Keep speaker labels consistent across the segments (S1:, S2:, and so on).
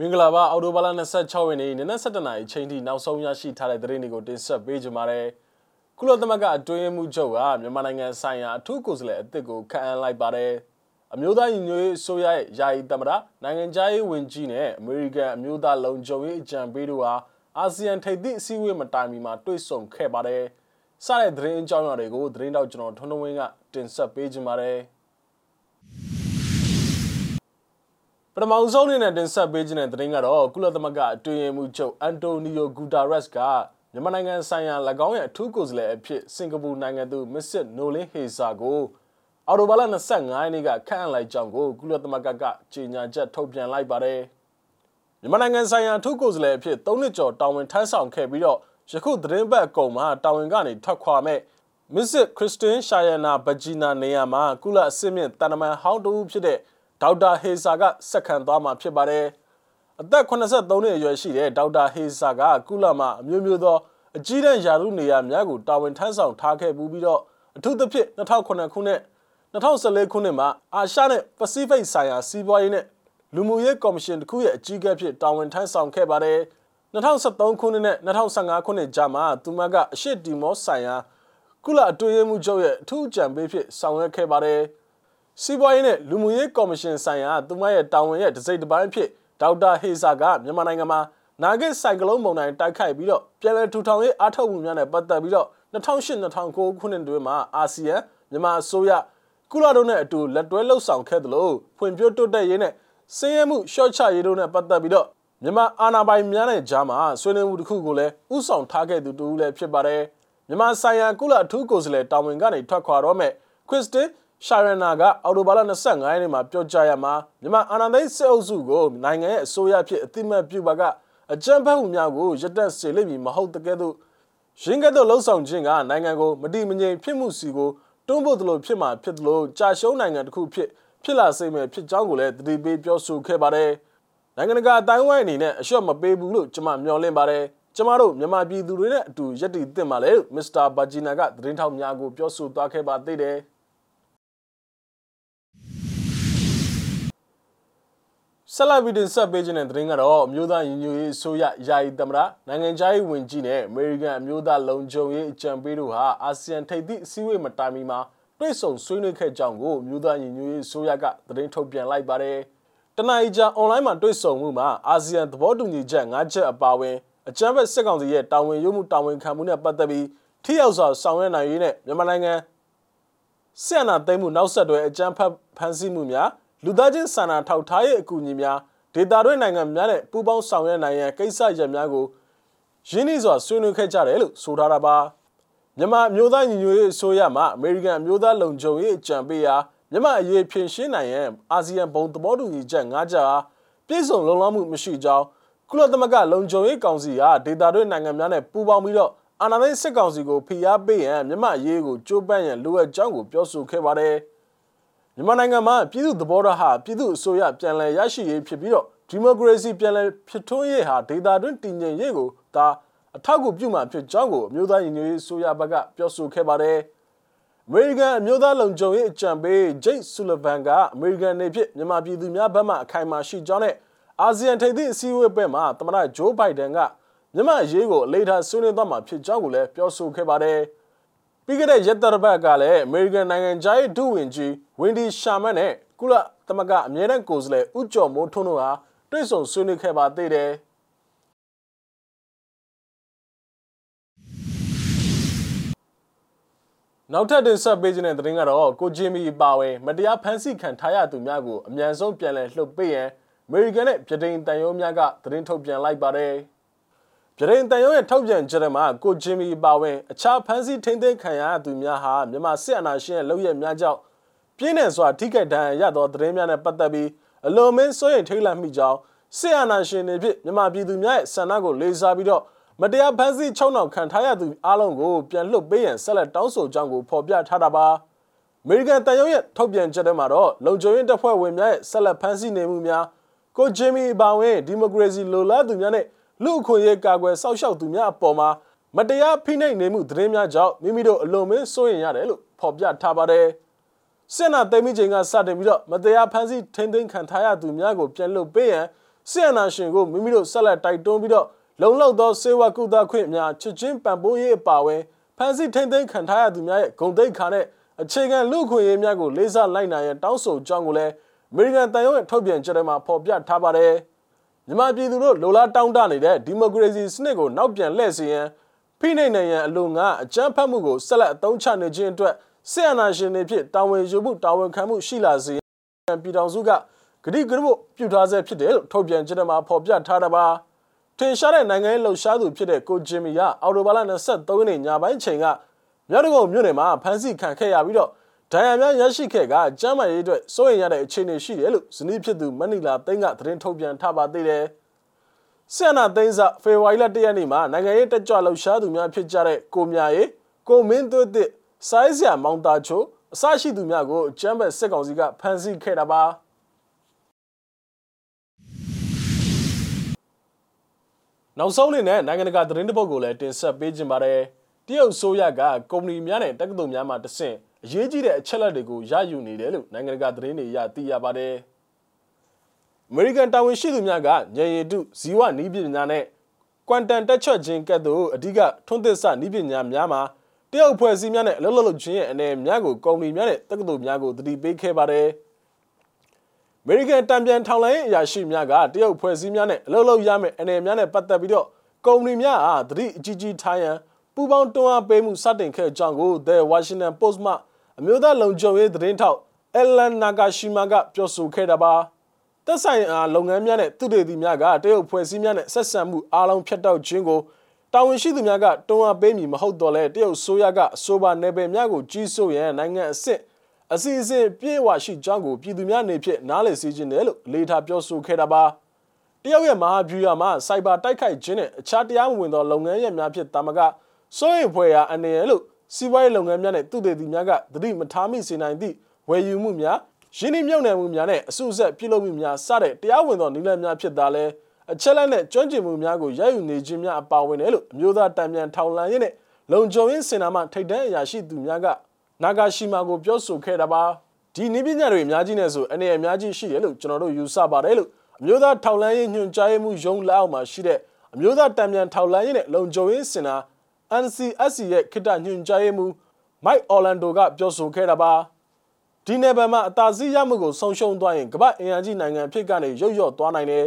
S1: မင်္ဂလာပါအော်တိုဘာလ26ရက်နေ့နနက်7:00နာရီချိန်ထိနောက်ဆုံးရရှိထားတဲ့သတင်းတွေကိုတင်ဆက်ပေးကြပါမယ်။ကုလသမဂ္ဂအတွင်းမှုချုပ်ကမြန်မာနိုင်ငံဆိုင်ရာအထူးကိုယ်စားလှယ်အသစ်ကိုခန့်အပ်လိုက်ပါတယ်။အမျိုးသားညီညွတ်ရေးအစိုးရရဲ့ယာယီသမ္မတနိုင်ငံခြားရေးဝန်ကြီးနဲ့အမေရိကန်အမျိုးသားလုံခြုံရေးအကြံပေးတို့ဟာအာဆီယံထိပ်သီးအစည်းအဝေးမတိုင်မီမှာတွေ့ဆုံခဲ့ပါတယ်။စတဲ့သတင်းအကြောင်းအရာတွေကိုသတင်းတောက်ကျွန်တော်ထွန်းထွန်းဝင်းကတင်ဆက်ပေးကြပါမယ်။ ပထမဆုံးအနေနဲ့တင်ဆက်ပေးခြင်းတဲ့သတင်းကတော့ကုလသမဂ္ဂအတွင်းရေးမှူးချုပ်အန်တိုနီယိုဂူတာရက်စ်ကမြန်မာနိုင်ငံဆိုင်ရာ၎င်းရဲ့အထူးကိုယ်စားလှယ်အဖြစ်စင်ကာပူနိုင်ငံသူမစ္စစ်နိုလင်းဟေဆာကိုအော်တိုဘာလ25ရက်နေ့ကခန့်အပ်လိုက်ကြောင်းကိုကုလသမဂ္ဂကကြေညာချက်ထုတ်ပြန်လိုက်ပါတယ်မြန်မာနိုင်ငံဆိုင်ရာအထူးကိုယ်စားလှယ်အဖြစ်၃နှစ်ကျော်တာဝန်ထမ်းဆောင်ခဲ့ပြီးတော့ယခုသတင်းပတ်အကုန်မှာတာဝန်ကနေထွက်ခွာမဲ့မစ္စစ်ခရစ်စတင်ရှာယနာဘဂျီနာနေရာမှာကုလအစစ်မြင့်တန်တမန်ဟောင်းတူဖြစ်တဲ့ ဒေါက်တာဟေဆာကဆက်ခံသွားမှာဖြစ်ပါတယ်။အသက်83နှစ်အရွယ်ရှိတဲ့ဒေါက်တာဟေဆာကကုလမှာအမျိုးမျိုးသောအကြီးတန်းယာရုနေရာများကိုတာဝန်ထမ်းဆောင်ထားခဲ့ပူးပြီးတော့အထူးသဖြင့်2009ခုနှစ်2014ခုနှစ်မှာအာရှနဲ့ပစိဖိတ်ဆိုင်ရာစီးပွားရေးနဲ့လူမှုရေးကော်မရှင်တစ်ခုရဲ့အကြီးအကဲဖြစ်တာဝန်ထမ်းဆောင်ခဲ့ပါတယ်။2013ခုနှစ်နဲ့2015ခုနှစ်ကြားမှာသူမကအရှေ့တီမောဆိုင်ရာကုလအတွင်းရေးမှူးချုပ်ရဲ့အထူးအကြံပေးဖြစ်ဆောင်ရွက်ခဲ့ပါတယ်။ စီးပွားရေးနဲ့လူမှုရေးကော်မရှင်ဆိုင်ရာသူမရဲ့တာဝန်ရဲ့တစိမ့်တစ်ပိုင်းဖြစ်ဒေါက်တာဟေဆာကမြန်မာနိုင်ငံမှာနာဂစ်ဆိုင်ကလုန်းမုန်တိုင်းတိုက်ခိုက်ပြီးတော့ပြည်내ထူထောင်ရေးအားထုတ်မှုများနဲ့ပတ်သက်ပြီးတော့2008-2009ခုနှစ်တွင်မှာအာဆီယံမြန်မာအစိုးရကုလတို့နဲ့အတူလက်တွဲလှုပ်ဆောင်ခဲ့သလိုဖွံ့ဖြိုးတိုးတက်ရေးနဲ့စည်ရမှုရှော့ချရေးတို့နဲ့ပတ်သက်ပြီးတော့မြန်မာအာဏာပိုင်များနဲ့ကြားမှာဆွေးနွေးမှုတစ်ခုကိုလည်းဥဆောင်ထားခဲ့သူတူလည်းဖြစ်ပါတယ်မြန်မာဆိုင်ရာကုလအထူးကိုယ်စားလှယ်တာဝန်ကနေထွက်ခွာတော့မဲ့ခရစ်စတင် ရှာရနာကအော်တိုဘာလ25ရက်နေ့မှာပြောကြားရမှာမြန်မာအာဏာသိမ်းစစ်အုပ်စုကိုနိုင်ငံရဲ့အစိုးရဖြစ်အတိမတ်ပြုပါကအကြမ်းဖက်မှုများကိုရပ်တန့်စေလိမ့်မည်မဟုတ်တကယ်တော့ရင်းကဲ့သို့လှုံ့ဆော်ခြင်းကနိုင်ငံကိုမတိမငြိမ်ဖြစ်မှုစီကိုတွန်းပို့သလိုဖြစ်မှာဖြစ်သလိုကြာရှုံးနိုင်ငံတစ်ခုဖြစ်ဖြစ်လာစေမယ်ဖြစ်ကြောင်းကိုလည်းတတိပေးပြောဆိုခဲ့ပါတယ်နိုင်ငံတကာအတိုင်းဝိုင်းအနေနဲ့အလျှော့မပေးဘူးလို့ကျွန်မမျှော်လင့်ပါတယ်ကျမတို့မြန်မာပြည်သူတွေနဲ့အတူယက်တီသင့်ပါလေလို့မစ္စတာဘာဂျီနာကသတင်းထောက်များကိုပြောဆိုသွားခဲ့ပါသေးတယ် ဆက်လက်ပြီးတင်ဆက်ပေးခြင်းတဲ့သတင်းကတော့အမျိုးသားညီညွတ်ရေးအစိုးရယာယီသမ္မတနိုင်ငံခြားရေးဝန်ကြီးနဲ့အမေရိကန်အမျိုးသားလုံခြုံရေးအကြံပေးတို့ဟာအာဆီယံထိပ်သီးအစည်းအဝေးမတိုင်မီမှာတွေ့ဆုံဆွေးနွေးခဲ့ကြောင်းကိုအမျိုးသားညီညွတ်ရေးအစိုးရကသတင်းထုတ်ပြန်လိုက်ပါတယ်။တနအီကြာအွန်လိုင်းမှာတွေ့ဆုံမှုမှာအာဆီယံသဘောတူညီချက်၅ချက်အပါအဝင်အကြမ်းဖက်စစ်ကောင်စီရဲ့တာဝန်ယူမှုတာဝန်ခံမှုနဲ့ပတ်သက်ပြီးထိရောက်စွာဆောင်ရွက်နိုင်ရေးနဲ့မြန်မာနိုင်ငံဆက်အနာသိမ်းမှုနောက်ဆက်တွဲအကြမ်းဖက်ဖမ်းဆီးမှုများ လူသားချင်းစာနာထောက်ထားရေးအကူအညီများဒေတာတွင်းနိုင်ငံများနဲ့ပူးပေါင်းဆောင်ရွက်နိုင်ရန်ကိစ္စရပ်များကိုရင်းနှီးစွာဆွေးနွေးခဲ့ကြတယ်လို့ဆိုထားတာပါမြန်မာမျိုးသားညီညွတ်ရေးအစိုးရမှအမေရိကန်အမျိုးသားလုံခြုံရေးအကြံပေးရာမြန်မာအရေးဖြည့်ရှင်းနိုင်ရန်အာဆီယံဘုံသဘောတူညီချက်၅ချက်အားပြည့်စုံလုံလောက်မှုမရှိကြောင်းကုလသမဂ္ဂလုံခြုံရေးကောင်စီကဒေတာတွင်းနိုင်ငံများနဲ့ပူးပေါင်းပြီးတော့အာဏာသိမ်းစစ်ကောင်စီကိုဖိအားပေးရန်မြန်မာအရေးကိုကြိုးပမ်းရန်လိုအပ်ကြောင်းကိုပြောဆိုခဲ့ပါတယ်။ မြန်မာနိုင်ငံမှာပြည်သူသဘောထားဟာပြည်သူအစိုးရပြန်လည်ရရှိရေးဖြစ်ပြီးတော့ဒီမိုကရေစီပြန်လည်ဖြစ်ထွန်းရေးဟာဒေတာတွင်းတည်ငြိမ်ရေးကိုဒါအထောက်အကူပြုမှာဖြစ်ကြောင်းကိုအမျိုးသားညီညွတ်ရေးအစိုးရဘက်ကပြောဆိုခဲ့ပါတယ်။အမေရိကန်အမျိုးသားလုံခြုံရေးအကြံပေးဂျိတ်ဆူလဗန်ကအမေရိကန်နေဖြစ်မြန်မာပြည်သူများဘက်မှအခိုင်အမာရှိကြောင်းနဲ့အာဆီယံထိပ်သီးအစည်းအဝေးပွဲမှာသမ္မတဂျိုးဘိုင်ဒန်ကမြန်မာအရေးကိုအလေးထားဆွေးနွေးသွားမှာဖြစ်ကြောင်းကိုလည်းပြောဆိုခဲ့ပါတယ်။ ပြီးခဲ့တဲ့ရက်သတ္တပတ်ကလည်းအမေရိကန်နိုင်ငံသားရဲ့ဒုဝန်ကြီးဝင်ဒီရှာမန်နဲ့ကုလသမဂ္ဂအမြဲတမ်းကိုယ်စားလှယ်ဦးကျော်မိုးထွန်းတို့ဟာတွေ့ဆုံဆွေးနွေးခဲ့ပါသေးတယ်နောက်ထပ်တင်ဆက်ပေးခြင်းတဲ့သတင်းကတော့ကိုဂျင်မီပါဝင်မတရားဖမ်းဆီးခံထားရသူများကိုအမြန်ဆုံးပြန်လည်လှုပ်ပေးရန်အမေရိကန်နဲ့ဗြိတိန်တန်ယုံများကသတင်းထုတ်ပြန်လိုက်ပါတယ်။ ဗြိတိန်တန်ရုံးရဲ့ထုတ်ပြန်ချက်မှာကိုဂျင်မီပါဝင်အခြားဖမ်းဆီးထိန်းသိမ်းခံရသူများဟာမြန်မာစစ်အာဏာရှင်ရဲ့လုပ်ရများကြောင့်ပြင်းထန်စွာထိခိုက်ဒဏ်ရာရသောသတင်းများနဲ့ပတ်သက်ပြီးအလွန်မင်းစိုးရိမ်ထိတ်လန့်မိကြောင်းစစ်အာဏာရှင်တွေဖြစ်မြန်မာပြည်သူများရဲ့ဆန္ဒကိုလေးစားပြီးတော့မတရားဖမ်းဆီးချုံနှောင်ခံထားရသူအလုံးကိုပြန်လွှတ်ပေးရန်ဆက်လက်တောင်းဆိုကြောင်းကိုဖော်ပြထားတာပါအမေရိကန်တန်ရုံးရဲ့ထုတ်ပြန်ချက်ထဲမှာတော့လုံခြုံရေးတပ်ဖွဲ့ဝင်များရဲ့ဆက်လက်ဖမ်းဆီးနေမှုများကိုဂျင်မီပါဝင်ဒီမိုကရေစီလိုလားသူများနဲ့ လူအခွင့်အရေးကာကွယ်စောင့်ရှောက်သူများအပေါ်မှာမတရားဖိနှိပ်နေမှုသတင်းများကြောင့်မိမိတို့အလွန်မင်းစိုးရိမ်ရတယ်လို့ဖော်ပြထားပါတယ်။စစ်နာသိမ်းမိချိန်ကစတင်ပြီးတော့မတရားဖမ်းဆီးထိန်းသိမ်းခံထားရသူများကိုပြန်လွှတ်ပေးရန်ဆီယနာရှင်ကိုမိမိတို့ဆက်လက်တိုက်တွန်းပြီးတော့လုံလောက်သောစေဝကုသခွင့်များချစ်ချင်းပံ့ပိုးရေးအပါအဝင်ဖန်ဆီးထိမ့်သိမ်းခံထားရသူများရဲ့ဂုဏ်သိက္ခာနဲ့အခြေခံလူခွင့်ရေးများကိုလေးစားလိုက်နိုင်ရန်တောင်းဆိုကြောင်းကိုလည်းအမေရိကန်တန်ရုံးရဲ့ထုတ်ပြန်ချက်ထဲမှာဖော်ပြထားပါတယ်။ မြန်မာပြည်သူတို့လိုလားတောင်းတနေတဲ့ဒီမိုကရေစီစနစ်ကိုနောက်ပြန်လှည့်စေရန်ဖိနှိပ်နိုင်ရန်အလို့ငါအကြမ်းဖက်မှုကိုဆက်လက်အသုံးချနေခြင်းအတွက်ဆီယနာရှင်တွေဖြစ်တာဝန်ယူမှုတာဝန်ခံမှုရှိလာစေရန်ပြည်ထောင်စုကဂတိကရုပြုထားဆဲဖြစ်တယ်လို့ထုတ်ပြန်ချက်ထဲမှာဖော်ပြထားတာပါ။ထင်ရှားတဲ့နိုင်ငံရေးလှုပ်ရှားသူဖြစ်တဲ့ကိုဂျင်မီကအော်တိုဘာလ23ရက်နေ့ညပိုင်းချိန်ကမြောက်ဒဂုံမြို့နယ်မှာဖမ်းဆီးခံခဲ့ရပြီးတော့ ဒဏ်ရာများရရှိခဲ့ကကျမ်းမာရေးအတွက်စိုးရိမ်ရတဲ့အခြေအနေရှိတယ်လို့ဇနီးဖြစ်သူမနီလာသိန်းကသတင်းထုတ်ပြန်ထားပါသေးတယ်။ဆီယနာသိန်းစဖေဖော်ဝါရီလ၁ရက်နေ့မှာနိုင်ငံရေးတက်ကြွလှုပ်ရှားသူများဖြစ်ကြတဲ့ကိုမြရေးကိုမင်းသွတ်တစ်ဆိုင်းစရာမောင်တာချိုအစရှိသူများကိုကျမ်းဘက်စစ်ကောင်စီကဖမ်းဆီးခဲ့တာပါ။နောက်ဆုံးအနေနဲ့နိုင်ငံတကာသတင်းတပုတ်ကိုလည်းတင်ဆက်ပေးခြင်းပါတယ်တရုတ်ဆိုရကကုမ္ပဏီများနဲ့တက္ကသိုလ်များမှတဆင့် အရေးကြီးတဲ့အချက်လက်တွေကိုရယူနေတယ်လို့နိုင်ငံတကာသတင်းတွေရသိရပါတယ်အမေရိကန်တာဝန်ရှိသူများကညရည်တုဇီဝနီးပညာနဲ့ကွမ်တန်တက်ချွတ်ခြင်းကဲ့သို့အဓိကထွန်းသစ်စနီးပညာများမှာတရုတ်ဖွဲ့စည်းများနဲ့အလုပ်လုပ်လုပ်ခြင်းရဲ့အနေများကိုကုမ္ပဏီများနဲ့တက္ကသိုလ်များကိုတတိပေးခဲ့ပါတယ်။အမေရိကန်တံပြန်ထောင်လိုင်းအရာရှိများကတရုတ်ဖွဲ့စည်းများနဲ့အလုပ်လုပ်ရမယ့်အနေများနဲ့ပတ်သက်ပြီးတော့ကုမ္ပဏီများအားသတိအကြီးကြီးထားရန်ပူပေါင်းတွန်းအားပေးမှုစတင်ခဲ့ကြောင်းကို The Washington Post မှ အမျိုးသားလုံခြုံရေးသတင်းထောက်အလန်နာဂါရှီမာကပြောဆိုခဲ့တာပါသက်ဆိုင်ရာလုပ်ငန်းများနဲ့သူတွေဒီများကတရုတ်ဖွဲ့စည်းများနဲ့ဆက်ဆံမှုအားလုံးဖြတ်တောက်ခြင်းကိုတာဝန်ရှိသူများကတွန်းအားပေးမည်မဟုတ်တော့လဲတရုတ်ဆိုရကအဆိုပါနယ်ပယ်များကိုကြီးစိုးရန်နိုင်ငံအစ်စ်အစီအစဉ်ပြေဝရှိကြောင်းကိုပြည်သူများနေဖြင့်နားလည်စေခြင်းတယ်လို့လေထားပြောဆိုခဲ့တာပါတရုတ်ရဲ့မဟာဗျူဟာမှာစိုက်ဘာတိုက်ခိုက်ခြင်းနဲ့အခြားတရားမဝင်သောလုပ်ငန်းရပ်များဖြင့်တာမကစိုးရိမ်ဖွယ်ရာအနေရလို့ စီးပွားရေးလုပ်ငန်းများနဲ့သူတည်သူများကသတိမထားမိစေနိုင်သည့်ဝယ်ယူမှုများရင်းနှီးမြှုပ်နှံမှုများနဲ့အစုအဆက်ပြုလုပ်မှုများစတဲ့တရားဝင်သောနည်းလမ်းများဖြစ်တာလဲအချက်လက်နဲ့ကျွမ်းကျင်မှုများကိုရယူနေခြင်းများအပါဝင်တယ်လို့အမျိုးသားတံပြန်ထောင်လန်ရေးနဲ့လုံခြုံရေးစင်တာမှထိတ်တန်းအရာရှိသူများကနာဂါရှီမာကိုပြောဆိုခဲ့တာပါဒီနည်းပညာတွေအများကြီးနဲ့ဆိုအနေအများကြီးရှိတယ်လို့ကျွန်တော်တို့ယူဆပါတယ်လို့အမျိုးသားထောက်လန်းရေးညွှန်ကြားမှုရုံးလက်အောက်မှာရှိတဲ့အမျိုးသားတံပြန်ထောက်လန်းရေးနဲ့လုံခြုံရေးစင်တာ NCSC ရဲ့ခိတညွှန်ကြားရေးမှူး Mike Orlando ကပြောဆိုခဲ့တာပါဒီနယ်ပယ်မှာအသာစီးရမှုကိုဆုံးရှုံးသွားရင်ကမ္ဘာအင်အားကြီးနိုင်ငံဖြစ်ကနေရုတ်ရော့သွားနိုင်တယ်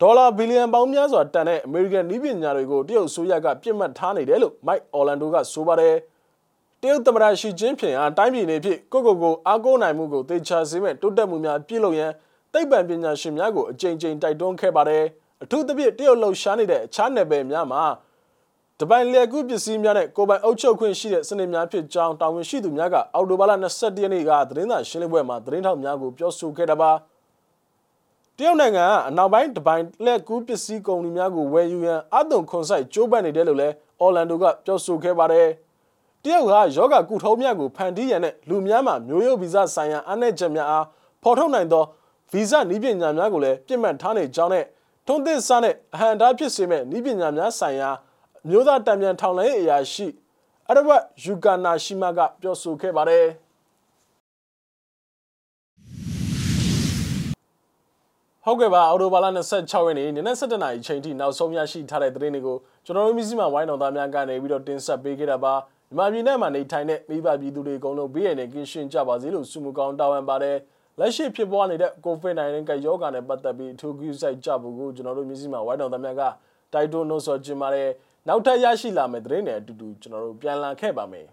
S1: ဒေါ်လာဘီလီယံပေါင်းများစွာတန်တဲ့အမေရိကန်နည်းပညာတွေကိုတရုတ်ဆိုရကပြစ်မှတ်ထားနေတယ်လို့ Mike Orlando ကဆိုပါတယ်တရုတ်သမ္မတရှီကျင်းဖျင်အားတိုင်းပြည်နေဖြစ်ကိုကိုကိုအားကိုးနိုင်မှုကိုသေချာစေမဲ့တိုးတက်မှုများပြုလုပ်ရန်သိပ္ပံပညာရှင်များကိုအကြိမ်ကြိမ်တိုက်တွန်းခဲ့ပါတယ်အထူးသဖြင့်တရုတ်လှုပ်ရှားနေတဲ့အခြားနယ်ပယ်များမှာ တပိုင်လျက်ကူးပစ္စည်းများနဲ့ကိုပိုင်အုပ်ချုပ်ခွင့်ရှိတဲ့စနစ်များဖြစ်ကြောင်းတာဝန်ရှိသူများကအော်တိုဘာလ22ရက်နေ့ကသတင်းစာရှင်းလင်းပွဲမှာသတင်းထောက်များကိုပြောဆိုခဲ့တာပါတရုတ်နိုင်ငံကအနောက်ပိုင်းတပိုင်လက်ကူးပစ္စည်းကုမ္ပဏီများကိုဝယ်ယူရန်အသွင်ခွန်ဆိုင်ကြိုးပမ်းနေတယ်လို့လည်းအော်လန်ဒိုကပြောဆိုခဲ့ပါတယ်။တရုတ်ကယောဂကုထုံးမြတ်ကိုဖန်တီးရန်နဲ့လူများမှာမျိုးရိုးဗီဇဆိုင်ရာအနှဲ့ချက်များအားဖော်ထုတ်နိုင်သောဗီဇနီးပညာများကိုလည်းပြစ်မှတ်ထားနေကြောင်းနဲ့ထုံးသစ်စားနဲ့အဟံတားဖြစ်စေမဲ့နီးပညာများဆိုင်ရာ မျိုးသားတံပြန်ထောင်လိုင်းအရာရှိအရဝတ်ယူကာနာရှိမာကပြောဆိုခဲ့ပါတယ်ဟုတ်ကဲ့ပါအော်တိုဘာလ26ရက်နေ့နနက်7:00နာရီချိန်ထိနောက်ဆုံးရရှိထားတဲ့သတင်းတွေကိုကျွန်တော်တို့မျိုးစိမဝိုင်းတော်သားများကနေပြီးတော့တင်ဆက်ပေးခဲ့တာပါမြန်မာပြည်နဲ့မှာနေထိုင်တဲ့မိဘပြည်သူတွေအကုန်လုံးဘေးရန်နဲ့ကင်းရှင်းကြပါစေလို့ဆုမကောင်းတောင်းပန်ပါတယ်လက်ရှိဖြစ်ပွားနေတဲ့ COVID-19 ကရောဂါနဲ့ပတ်သက်ပြီးအထူးကူးစိုက်ကြဖို့ကိုကျွန်တော်တို့မျိုးစိမဝိုင်းတော်သားများကတိုက်တွန်းနှိုးဆော်ခြင်းပါတယ် နောက်ထပ်ရရှိလာမယ့်သတင်းတွေအတူတူကျွန်တော်တို့ပြန်လာခဲ့ပါမယ်